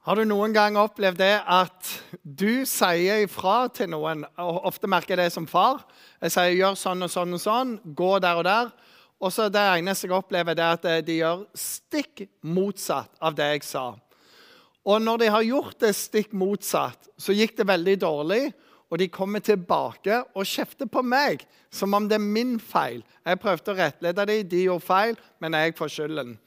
Har du noen gang opplevd det at du sier ifra til noen og Ofte merker jeg det som far. Jeg sier 'gjør sånn og sånn og sånn', 'gå der og der'. Og så det eneste jeg opplever, det er at de gjør stikk motsatt av det jeg sa. Og når de har gjort det stikk motsatt, så gikk det veldig dårlig. Og de kommer tilbake og kjefter på meg som om det er min feil. Jeg prøvde å rettlede dem, de gjorde feil, men jeg får skylden.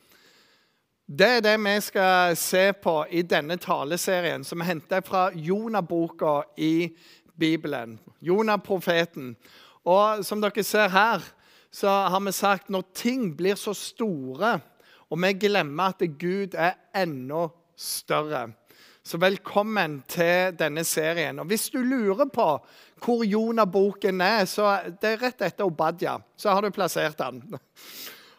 Det er det vi skal se på i denne taleserien, som er henta fra Jonah-boka i Bibelen. Jonah-profeten. Og som dere ser her, så har vi sagt når ting blir så store, og vi glemmer at Gud er enda større. Så velkommen til denne serien. Og Hvis du lurer på hvor Jonah-boken er, så det er rett etter Obadja. Så har du plassert den.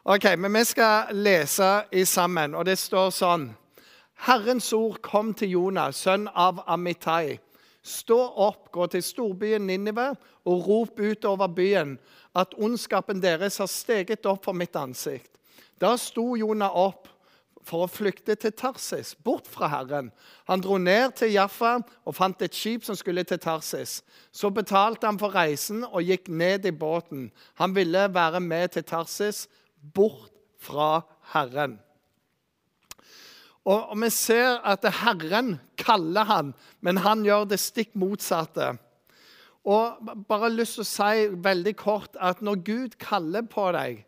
Ok, men Vi skal lese i sammen, og det står sånn Herrens ord kom til Jonah, sønn av Amitai. Stå opp, gå til storbyen Ninive og rop ut over byen at ondskapen deres har steget opp for mitt ansikt. Da sto Jonah opp for å flykte til Tarsis, bort fra Herren. Han dro ned til Jaffa og fant et skip som skulle til Tarsis. Så betalte han for reisen og gikk ned i båten. Han ville være med til Tarsis, bort fra Herren. Og, Vi ser at Herren kaller han, men han gjør det stikk motsatte. Og bare lyst til å si veldig kort at Når Gud kaller på deg,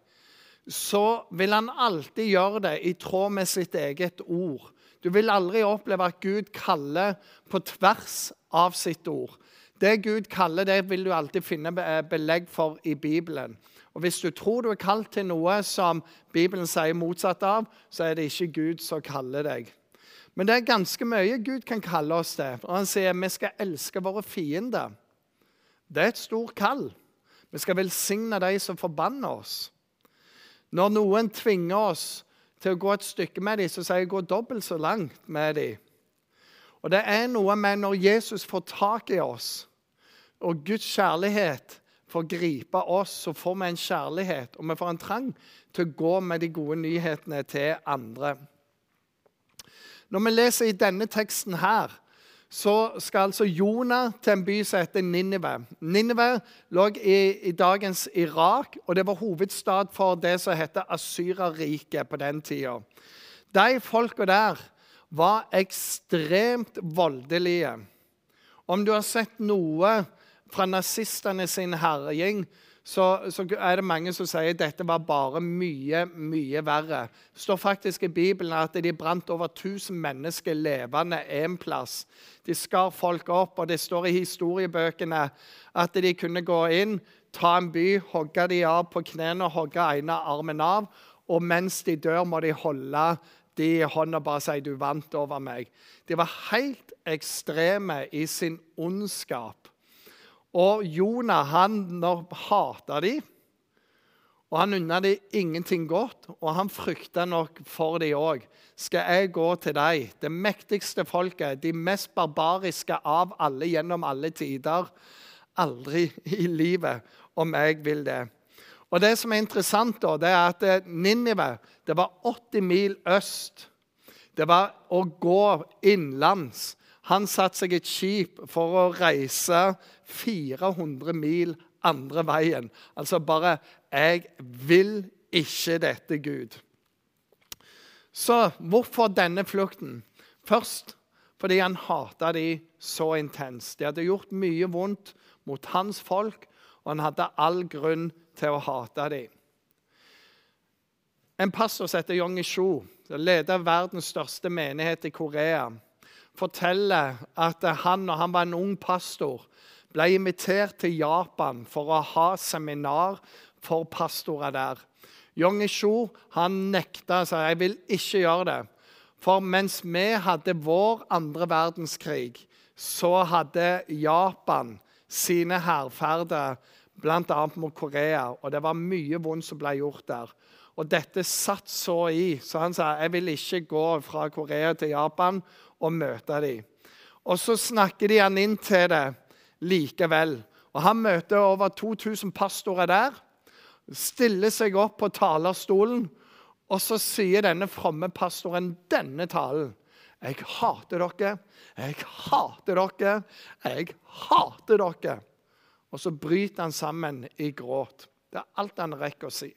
så vil han alltid gjøre det i tråd med sitt eget ord. Du vil aldri oppleve at Gud kaller på tvers av sitt ord. Det Gud kaller, det vil du alltid finne belegg for i Bibelen. Og Hvis du tror du er kalt til noe som Bibelen sier motsatt av, så er det ikke Gud som kaller deg. Men det er ganske mye Gud kan kalle oss til. Og Han sier vi skal elske våre fiender. Det er et stort kall. Vi skal velsigne de som forbanner oss. Når noen tvinger oss til å gå et stykke med dem, så sier jeg gå dobbelt så langt med dem. Og det er noe med når Jesus får tak i oss, og Guds kjærlighet får gripe oss, så får vi en kjærlighet, og vi får en trang til å gå med de gode nyhetene til andre. Når vi leser i denne teksten her, så skal altså Jonah til en by som heter Ninive. Ninive lå i, i, dagens Irak, og det var hovedstad for det som heter Asyrerriket på den tida. De folka der var ekstremt voldelige. Om du har sett noe fra nazistene sin herjing, så, så, er det mange som sier at dette var bare mye, mye verre. Det står faktisk i Bibelen at de brant over 1000 mennesker levende en plass. De skar folk opp, og det står i historiebøkene at de kunne gå inn, ta en by, hogge de av på knærne og hogge ene armen av. Og mens de dør, må de holde de i hånda bare si 'du vant over meg'. De var helt ekstreme i sin ondskap. Og Jonah han hata de, og han unna de ingenting godt. Og han frykta nok for de òg. Skal jeg gå til deg, det mektigste folket, de mest barbariske av alle gjennom alle tider? Aldri i livet, om jeg vil det. Og Det som er interessant, da, det er at eh, Ninive det var 80 mil øst. Det var å gå innenlands. Han satte seg et skip for å reise 400 mil andre veien. Altså bare 'Jeg vil ikke dette, Gud'. Så hvorfor denne flukten? Først fordi han hata de så intenst. De hadde gjort mye vondt mot hans folk, og han hadde all grunn til å hate dem. En pastor som heter Yong Isho, leder verdens største menighet i Korea forteller at han, når han var en ung pastor, ble invitert til Japan for å ha seminar for pastorer der. Yong Isho han nekta og sa jeg vil ikke gjøre det. For mens vi hadde vår andre verdenskrig, så hadde Japan sine hærferder bl.a. mot Korea. Og det var mye vondt som ble gjort der. Og dette satt så i, så han sa jeg vil ikke gå fra Korea til Japan og møte dem. Og så snakker de han inn til det likevel. Og Han møter over 2000 pastorer der, stiller seg opp på talerstolen, og så sier denne fromme pastoren denne talen. 'Jeg hater dere. Jeg hater dere. Jeg hater dere.' Og så bryter han sammen i gråt. Det er alt han rekker å si.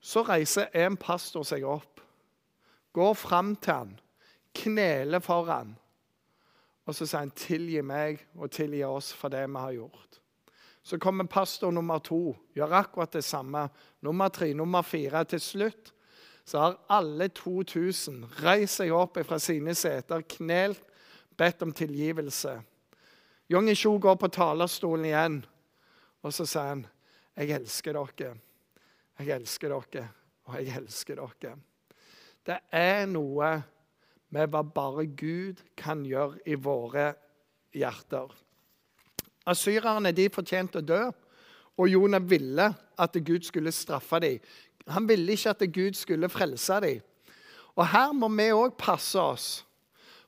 Så reiser en pastor seg opp, går fram til han, kneler for han, og så sier han 'tilgi meg og tilgi oss for det vi har gjort'. Så kommer pastor nummer to, gjør akkurat det samme. Nummer tre, nummer fire. Til slutt så har alle 2000 reist seg opp fra sine seter, knelt, bedt om tilgivelse. Yong Ishu går på talerstolen igjen, og så sier han, 'Jeg elsker dere. Jeg elsker dere, og jeg elsker dere.' Det er noe med hva bare Gud kan gjøre i våre hjerter. Asyrerne de fortjente å dø, og Jonah ville at Gud skulle straffe dem. Han ville ikke at Gud skulle frelse dem. Og Her må vi òg passe oss.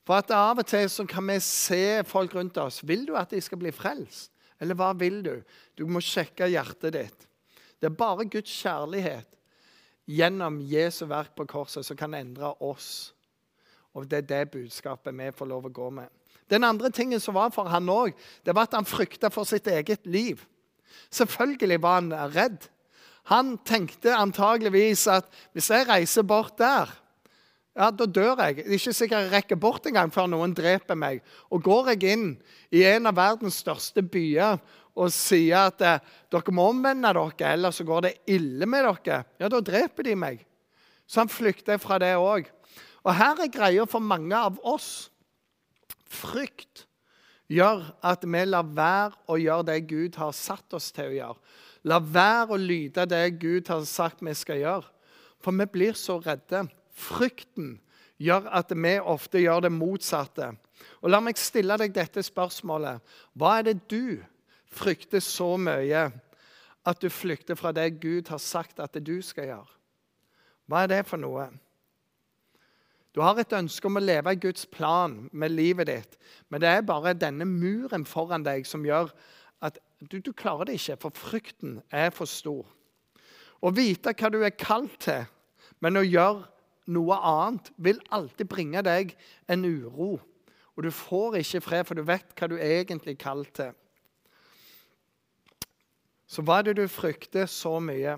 For at Av og til så kan vi se folk rundt oss. Vil du at de skal bli frelst? Eller hva vil du? Du må sjekke hjertet ditt. Det er bare Guds kjærlighet gjennom Jesu verk på korset som kan endre oss. Og det er det budskapet vi får lov å gå med. Den andre tingen som var for han òg, var at han frykta for sitt eget liv. Selvfølgelig var han redd. Han tenkte antageligvis at hvis jeg reiser bort der, ja, da dør jeg. Det er ikke sikkert jeg rekker bort engang før noen dreper meg. Og går jeg inn i en av verdens største byer og sier at eh, dere må omvende dere, eller så går det ille med dere, ja, da dreper de meg. Så han flykter fra det òg. Og her er greia for mange av oss. Frykt gjør at vi lar være å gjøre det Gud har satt oss til å gjøre. La være å lyde det Gud har sagt vi skal gjøre. For vi blir så redde. Frykten gjør at vi ofte gjør det motsatte. Og La meg stille deg dette spørsmålet. Hva er det du frykter så mye at du flykter fra det Gud har sagt at du skal gjøre? Hva er det for noe? Du har et ønske om å leve i Guds plan med livet ditt, men det er bare denne muren foran deg som gjør at du, du klarer det ikke, for frykten er for stor. Å vite hva du er kalt til, men å gjøre noe annet, vil alltid bringe deg en uro. Og du får ikke fred, for du vet hva du egentlig er kalt til. Så hva er det du frykter så mye?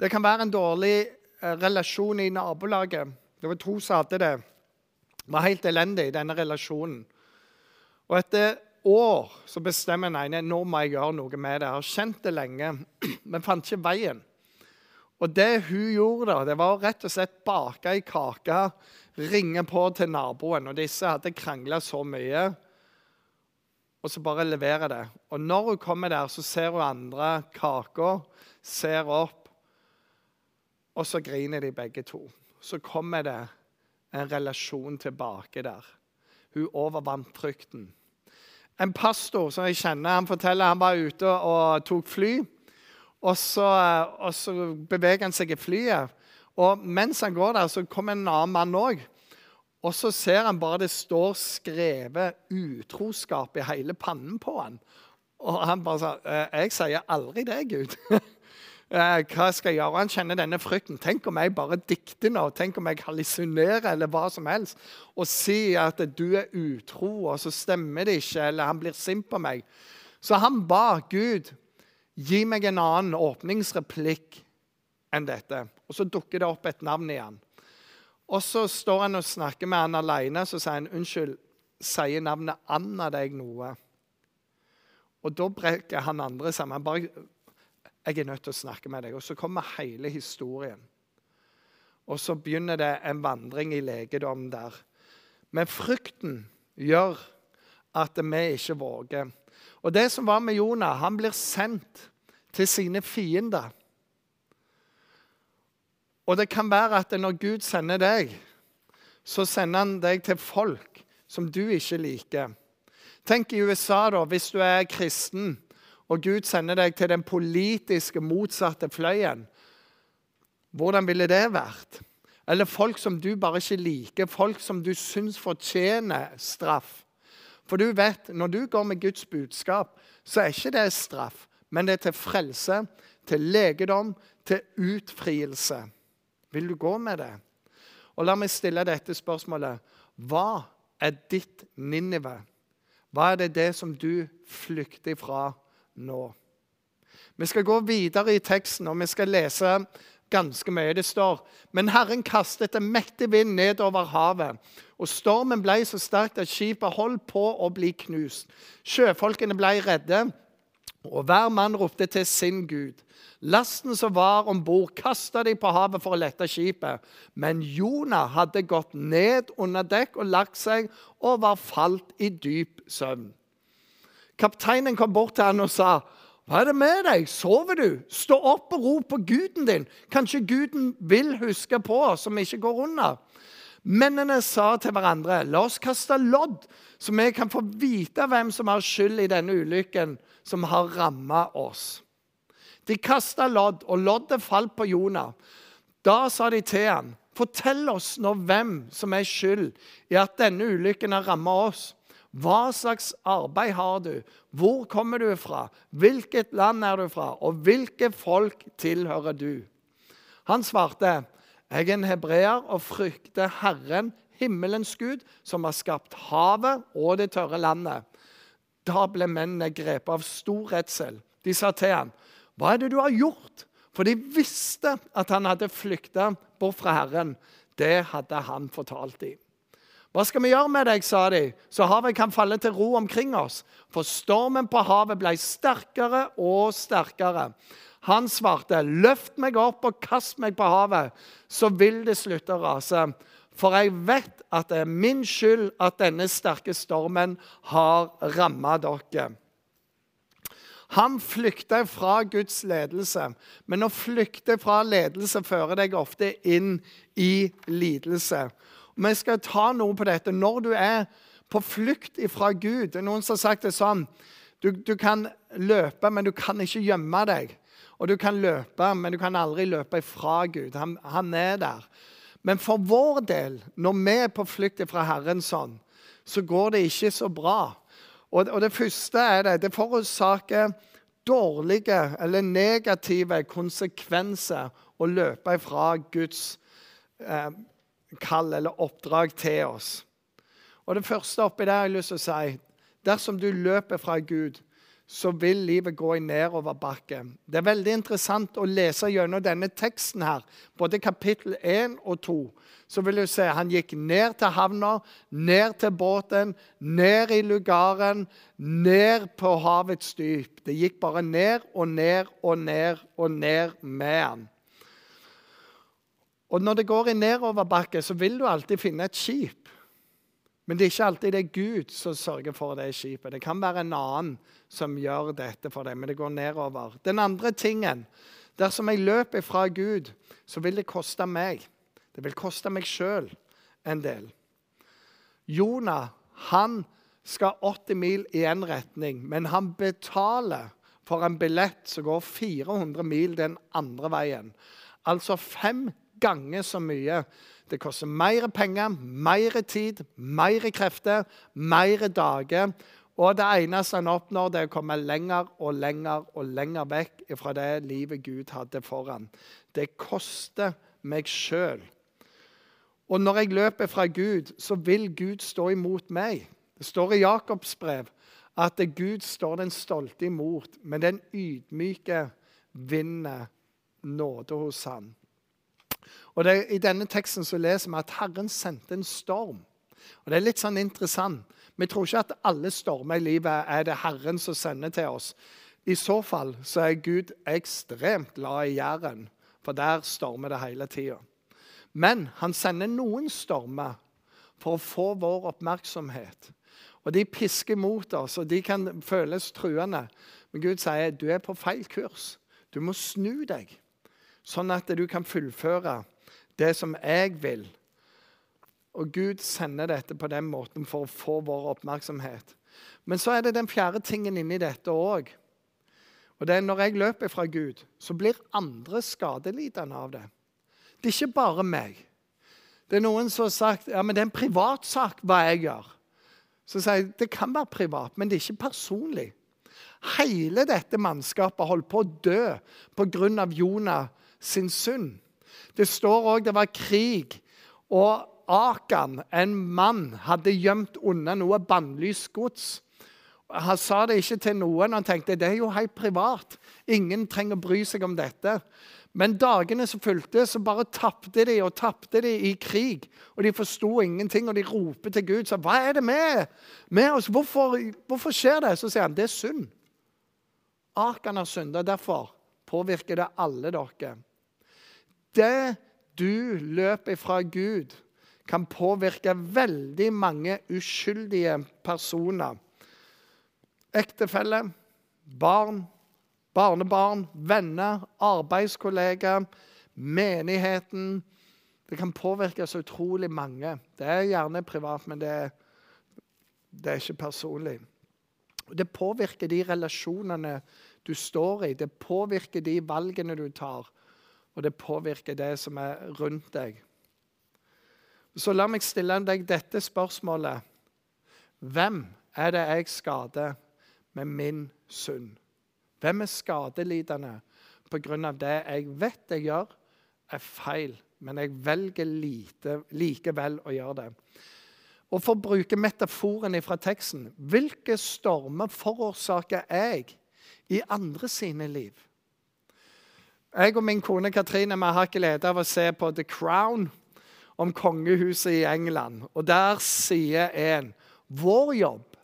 Det kan være en dårlig eh, relasjon i nabolaget. Det var to som hadde det. Det var helt elendig, denne relasjonen. Og etter år så bestemmer den ene nå må jeg gjøre noe med det. Jeg har kjent det lenge, men fant ikke veien. Og det hun gjorde, da, det var rett og slett bake ei kake, ringe på til naboen. Og disse hadde krangla så mye. Og så bare levere det. Og når hun kommer der, så ser hun andre kaka, ser opp, og så griner de begge to så kommer det en relasjon tilbake der. Hun overvant frykten. En pastor som jeg kjenner, han forteller han var ute og tok fly. Og så, og så beveger han seg i flyet. Og mens han går der, så kommer en annen mann òg. Og så ser han bare det står skrevet utroskap i hele pannen på han. Og han bare sa «Eh, 'Jeg sier aldri det, Gud'. Eh, hva skal jeg gjøre? Han kjenner denne frykten. Tenk om jeg bare dikter nå, tenk om jeg hallusinerer eller hva som helst, og sier at du er utro, og så stemmer det ikke, eller han blir sint på meg. Så han ba Gud gi meg en annen åpningsreplikk enn dette. Og så dukker det opp et navn igjen. Og så står han og snakker med han alene, så sier han unnskyld, sier navnet Anna deg noe? Og da brekker han andre sammen. Han bare jeg er nødt til å snakke med deg. Og så kommer hele historien. Og så begynner det en vandring i legedom der. Men frykten gjør at vi ikke våger. Og det som var med Jonah, han blir sendt til sine fiender. Og det kan være at når Gud sender deg, så sender han deg til folk som du ikke liker. Tenk i USA, da, hvis du er kristen og Gud sender deg til den politiske motsatte fløyen, hvordan ville det vært? Eller folk som du bare ikke liker, folk som du syns fortjener straff. For du vet, når du går med Guds budskap, så er ikke det straff, men det er til frelse, til legedom, til utfrielse. Vil du gå med det? Og la meg stille dette spørsmålet. Hva er ditt Ninive? Hva er det det som du flykter fra nå? Vi skal gå videre i teksten, og vi skal lese ganske mye. Det står Men Herren kastet en mektig vind nedover havet, og stormen ble så sterk at skipet holdt på å bli knust. Sjøfolkene ble redde, og hver mann ropte til sin gud. Lasten som var om bord, kasta de på havet for å lette skipet. Men Jonah hadde gått ned under dekk og lagt seg og var falt i dyp søvn. Kapteinen kom bort til han og sa, 'Hva er det med deg? Sover du? Stå opp og rop på guden din.' 'Kanskje guden vil huske på oss som ikke går under.' Mennene sa til hverandre, 'La oss kaste lodd, så vi kan få vite hvem som har skyld i denne ulykken som har ramma oss.' De kasta lodd, og loddet falt på Jonah. Da sa de til ham, 'Fortell oss nå hvem som er skyld i at denne ulykken har ramma oss.' Hva slags arbeid har du? Hvor kommer du fra? Hvilket land er du fra? Og hvilke folk tilhører du? Han svarte, jeg er en hebreer og frykter Herren, himmelens Gud, som har skapt havet og det tørre landet. Da ble mennene grepet av stor redsel. De sa til ham, 'Hva er det du har gjort?' For de visste at han hadde flykta bort fra Herren. Det hadde han fortalt dem. Hva skal vi gjøre med deg, sa de, så havet kan falle til ro omkring oss. For stormen på havet ble sterkere og sterkere. Han svarte, 'Løft meg opp og kast meg på havet, så vil det slutte å rase.' For jeg vet at det er min skyld at denne sterke stormen har ramma dere. Han flykter fra Guds ledelse, men å flykte fra ledelse fører deg ofte inn i lidelse. Vi skal ta noe på dette. Når du er på flukt ifra Gud Det er noen som har sagt det sånn du, du kan løpe, men du kan ikke gjemme deg. Og du kan løpe, men du kan aldri løpe ifra Gud. Han, han, er der. Men for vår del, når vi er på flukt ifra Herren sånn, så går det ikke så bra. Og, og det første er det det forårsaker dårlige eller negative konsekvenser å løpe ifra Guds eh, kall eller oppdrag til oss. Og Det første oppi der jeg lyst til å si dersom du løper fra Gud, så vil livet gå i nedoverbakke. Det er veldig interessant å lese gjennom denne teksten her, både kapittel 1 og 2. Så vil du se han gikk ned til havna, ned til båten, ned i lugaren, ned på havets dyp. Det gikk bare ned og ned og ned og ned med han. Og når det går i nedoverbakke, så vil du alltid finne et skip. Men det er ikke alltid det er Gud som sørger for det skipet. Det kan være en annen som gjør dette for deg, men det går nedover. Den andre tingen Dersom jeg løper fra Gud, så vil det koste meg. Det vil koste meg sjøl en del. Jonah han skal 80 mil i én retning, men han betaler for en billett som går 400 mil den andre veien. Altså fem ganger så mye det koster mer penger, mer tid, mer krefter, mer dager. Og det eneste han oppnår, det er å komme lenger og lenger og lenger vekk fra det livet Gud hadde foran. Det koster meg sjøl. Og når jeg løper fra Gud, så vil Gud stå imot meg. Det står i Jakobs brev at Gud står den stolte imot, men den ydmyke vinner nåde hos han. Og det, I denne teksten så leser vi at Herren sendte en storm. Og Det er litt sånn interessant. Vi tror ikke at alle stormer i livet er det Herren som sender til oss. I så fall så er Gud ekstremt glad i Jæren, for der stormer det hele tida. Men han sender noen stormer for å få vår oppmerksomhet. Og De pisker mot oss, og de kan føles truende. Men Gud sier du er på feil kurs. Du må snu deg, sånn at du kan fullføre det som jeg vil. Og Gud sender dette på den måten for å få vår oppmerksomhet. Men så er det den fjerde tingen inni dette òg. Og det er når jeg løper fra Gud, så blir andre skadelidende av det. Det er ikke bare meg. Det er noen som har sagt ja, men det er en privatsak hva jeg gjør. Så sier jeg det kan være privat, men det er ikke personlig. Hele dette mannskapet holdt på å dø pga. Jonah sin synd. Det står òg det var krig Og Akan, en mann, hadde gjemt unna noe bannlyst gods. Han sa det ikke til noen. Han tenkte det er jo helt privat. Ingen trenger å bry seg om dette. Men dagene som fulgte, så bare tapte de og tapte de i krig. Og de forsto ingenting, og de roper til Gud. Så, 'Hva er det med, med oss? Hvorfor, hvorfor, skjer det?' Så sier han, 'Det er synd'. Akan har synda. Derfor påvirker det alle dere. Det du løper fra Gud, kan påvirke veldig mange uskyldige personer. Ektefelle, barn, barnebarn, venner, arbeidskollegaer, menigheten. Det kan påvirke så utrolig mange. Det er gjerne privat, men det er, det er ikke personlig. Det påvirker de relasjonene du står i. Det påvirker de valgene du tar. Og det påvirker det som er rundt deg. Så la meg stille deg dette spørsmålet. Hvem er det jeg skader med min synd? Hvem er skadelidende pga. det jeg vet jeg gjør, er feil, men jeg velger lite, likevel å gjøre det? Og For å bruke metaforen fra teksten hvilke stormer forårsaker jeg i andre sine liv? Jeg og min kone Katrine vi har ikke glede av å se på The Crown om kongehuset i England. Og Der sier en vår jobb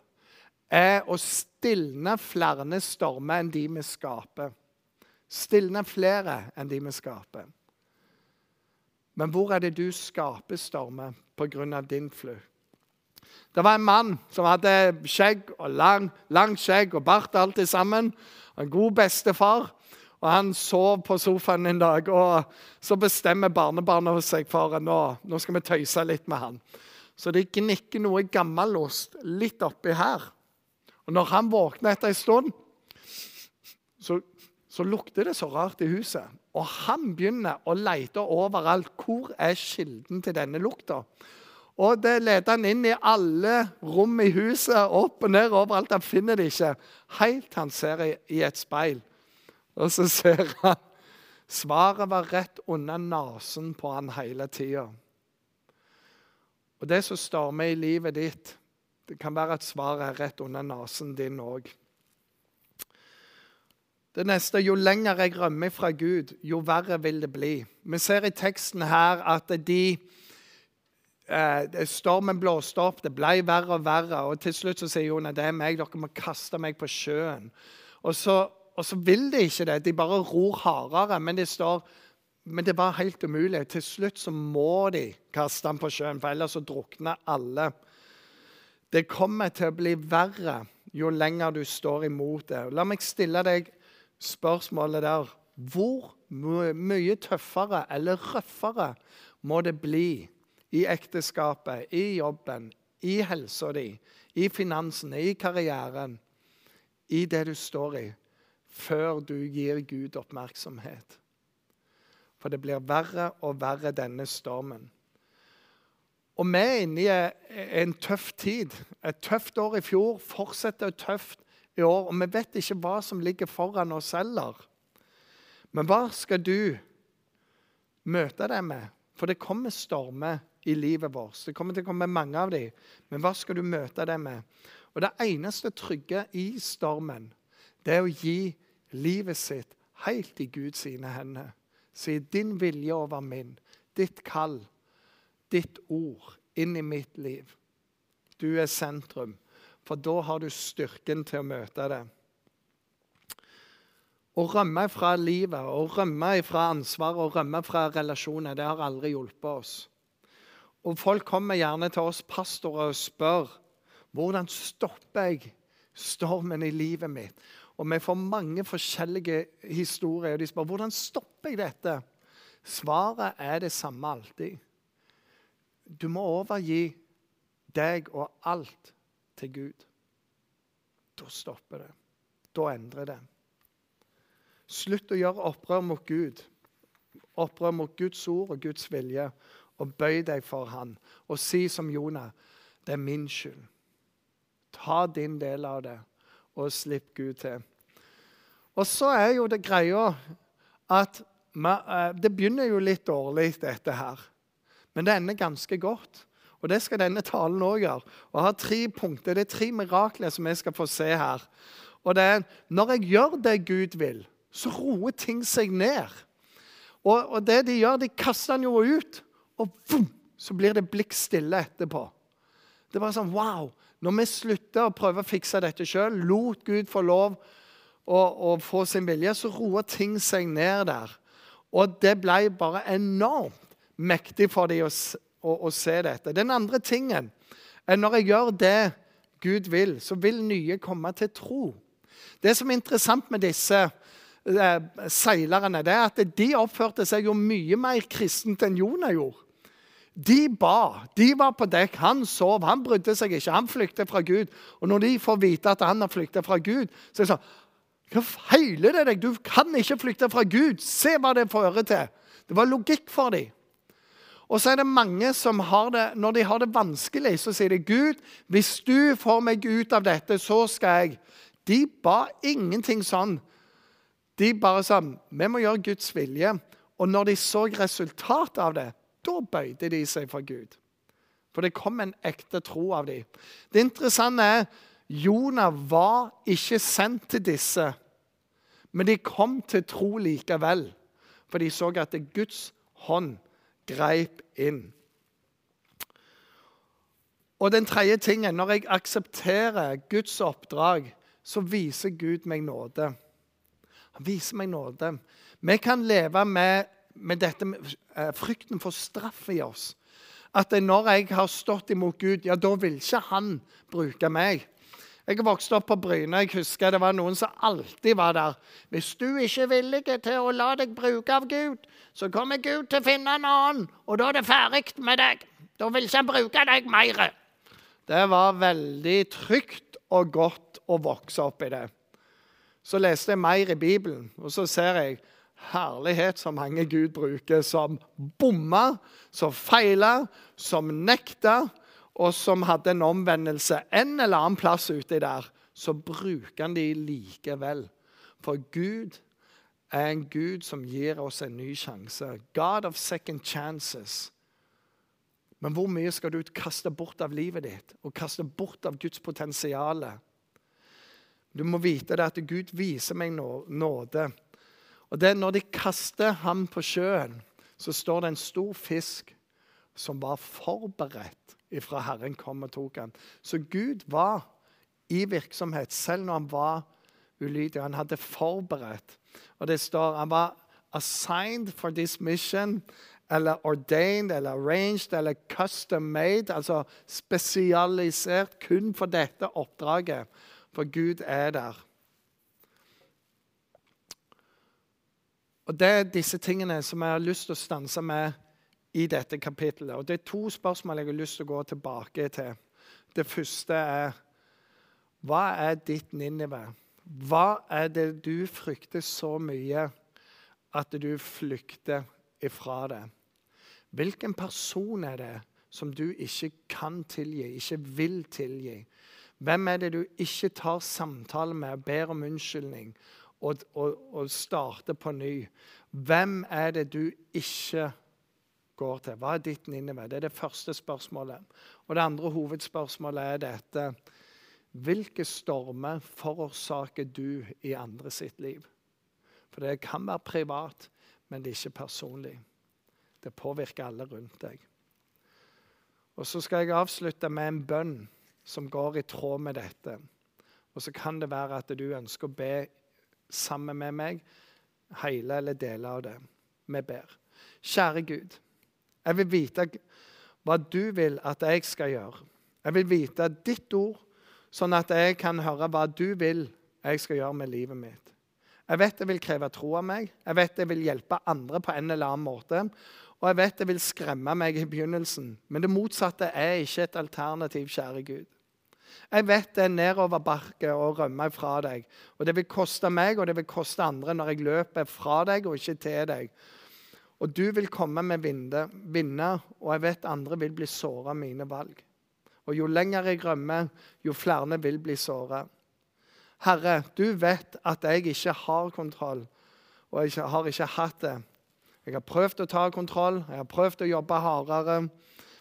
er å stilne flere stormer enn de vi skaper. Stilne flere enn de vi skaper. Men hvor er det du skaper stormer pga. din flu? Det var en mann som hadde skjegg og lang, langt skjegg og bart alt sammen. En god bestefar. Og Han sov på sofaen en dag, og så bestemmer barnebarnet seg for at nå, nå skal vi tøyse litt med han. Så de gnikker noe gammelost litt oppi her. Og når han våkner etter en stund, så, så, lukter det så rart i huset. Og han begynner å lete overalt. Hvor er kilden til denne lukta? Og det leder han inn i alle rom i huset, opp og ned overalt. Han finner det ikke, helt han ser i, i et speil. Og så ser han Svaret var rett under nesen på han hele tida. Og det som stormer i livet ditt, det kan være at svaret er rett under nesen din òg. Det neste jo lenger jeg rømmer fra Gud, jo verre vil det bli. Vi ser i teksten her at de eh, Stormen blåste opp, det ble verre og verre. Og til slutt så sier Jonah det er meg, dere må kaste meg på sjøen. Og så og så vil de ikke det. De bare ror hardere. Men det står men det var helt umulig. Til slutt så må de kaste den på sjøen, for ellers så drukner alle. Det kommer til å bli verre jo lenger du står imot det. La meg stille deg spørsmålet der. Hvor mye tøffere eller røffere må det bli i ekteskapet, i jobben, i helsa di, i finansene, i karrieren, i det du står i? Før du gir Gud oppmerksomhet. For det blir verre og verre, denne stormen. Og vi er inne i en tøff tid. Et tøft år i fjor fortsetter tøft i år. Og vi vet ikke hva som ligger foran oss heller. Men hva skal du møte det med? For det kommer stormer i livet vårt. Det kommer til å komme mange av dem. Men hva skal du møte det med? Og det eneste trygge i stormen, det er å gi livet sitt helt i Guds sine hender. Sier din vilje over min, ditt kall, ditt ord inn i mitt liv. Du er sentrum, for da har du styrken til å møte det. Å rømme fra livet, å rømme fra ansvaret og rømme fra relasjoner, det har aldri hjulpet oss. Og Folk kommer gjerne til oss pastorer og spør hvordan stopper jeg stormen i livet mitt. Og vi får mange forskjellige historier. og De spør hvordan stopper jeg dette. Svaret er det samme alltid. Du må overgi deg og alt til Gud. Da stopper det. Da endrer det. Slutt å gjøre opprør mot Gud. Opprør mot Guds ord og Guds vilje. Og bøy deg for Han. Og si som Jonah, det er min skyld. Ta din del av det og slipp Gud til. Og så er jo det greia at eh, det begynner jo litt dårlig, dette her. Men det ender ganske godt. Og det skal denne talen òg gjøre. Og jeg har tre punkter. Det er tre mirakler som jeg skal få se her. Og det er når jeg gjør det Gud vil, så roer ting seg ned. Og, og det de gjør, de kaster den jo ut, og vum, så blir det blikk stille etterpå. Det er bare sånn wow. Når vi slutta å prøve å fikse dette sjøl, lot Gud få lov å, å få sin vilje, så roa ting seg ned der. Og det ble bare enormt mektig for dem å, å, å se dette. Den andre tingen er når jeg gjør det Gud vil, så vil nye komme til tro. Det som er interessant med disse eh, seilerne, det er at de oppførte seg jo mye mer kristent enn Jonah gjorde. De ba. De var på dekk. Han sov. Han brydde seg ikke. Han flyktet fra Gud. Og når de får vite at han har flyktet fra Gud, så er det sånn Hva feiler det deg? Du kan ikke flykte fra Gud. Se hva det fører til. Det var logikk for dem. Og så er det mange som har det, når de har det vanskelig, så sier de, 'Gud, hvis du får meg ut av dette, så skal jeg.' De ba ingenting sånn. De bare sa, 'Vi må gjøre Guds vilje.' Og når de så resultatet av det, da bøyde de seg for Gud. For det kom en ekte tro av dem. Det interessante er Jonah var ikke sendt til disse, men de kom til tro likevel. For de så at det Guds hånd greip inn. Og den tredje tingen, når jeg aksepterer Guds oppdrag, så viser Gud meg nåde. Han viser meg nåde. Vi kan leve med med dette eh, frykten for straff i oss. At når jeg har stått imot Gud, ja, da vil ikke han bruke meg. Jeg vokste opp på Bryne. Jeg husker det var noen som alltid var der. Hvis du ikke er villig til å la deg bruke av Gud, så kommer Gud til å finne en annen, og da er det ferdig med deg. Da vil ikke han bruke deg mer. Det var veldig trygt og godt å vokse opp i det. Så leste jeg mer i Bibelen, og så ser jeg herlighet som mange Gud bruker, som bomma, som feila, som nekta, og som hadde en omvendelse en eller annen plass uti der, så bruker han de likevel. For Gud er en Gud som gir oss en ny sjanse. God of second chances. Men hvor mye skal du kaste bort av livet ditt og kaste bort av Guds potensial? Du må vite det at Gud viser meg nåde. Og det, Når de kaster ham på sjøen, så står det en stor fisk som var forberedt ifra Herren kom og tok ham. Så Gud var i virksomhet selv når han var ulydig. Han hadde forberedt. Og det står han var assigned for this mission, eller ordained, eller arranged, eller custom made. Altså spesialisert kun for dette oppdraget. For Gud er der. Og Det er disse tingene som jeg har lyst til å stanse med i dette kapittelet. Og Det er to spørsmål jeg har lyst til å gå tilbake til. Det første er Hva er ditt Ninive? Hva er det du frykter så mye at du flykter ifra det? Hvilken person er det som du ikke kan tilgi, ikke vil tilgi? Hvem er det du ikke tar samtale med og ber om unnskyldning og, og, og starte på ny. Hvem er det du ikke går til? Hva er ditt Ninive? Det er det første spørsmålet. Og det andre hovedspørsmålet er dette. Hvilke stormer forårsaker du i andre sitt liv? For det kan være privat, men det er ikke personlig. Det påvirker alle rundt deg. Og Så skal jeg avslutte med en bønn som går i tråd med dette. Og så kan det være at du ønsker å be sammen med meg, hele eller deler av det. Vi ber. Kjære Gud, jeg vil vite hva du vil at jeg skal gjøre. Jeg vil vite ditt ord, sånn at jeg kan høre hva du vil jeg skal gjøre med livet mitt. Jeg vet det vil kreve tro av meg, jeg vet det vil hjelpe andre på en eller annen måte. Og jeg vet det vil skremme meg i begynnelsen, men det motsatte er ikke et alternativ, kjære Gud. Jeg vet det er nedoverbakke å rømme fra deg. Og det vil koste meg og det vil koste andre når jeg løper fra deg og ikke til deg. Og du vil komme med vinner, og jeg vet andre vil bli såra av mine valg. Og jo lenger jeg rømmer, jo flere vil bli såra. Herre, du vet at jeg ikke har kontroll, og jeg har ikke hatt det. Jeg har prøvd å ta kontroll, jeg har prøvd å jobbe hardere,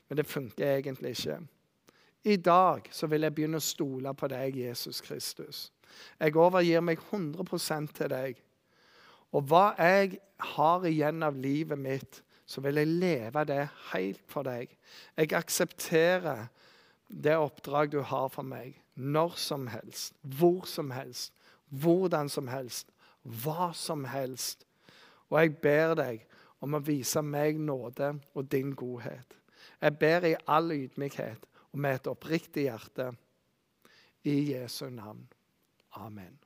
men det funker egentlig ikke. I dag så vil jeg begynne å stole på deg, Jesus Kristus. Jeg overgir meg 100% til deg. Og hva jeg har igjen av livet mitt, så vil jeg leve det helt for deg. Jeg aksepterer det oppdrag du har for meg. Når som helst, hvor som helst, hvordan som helst, hva som helst. Og jeg ber deg om å vise meg nåde og din godhet. Jeg ber i all ydmykhet og med et oppriktig hjerte. I Jesu navn. Amen.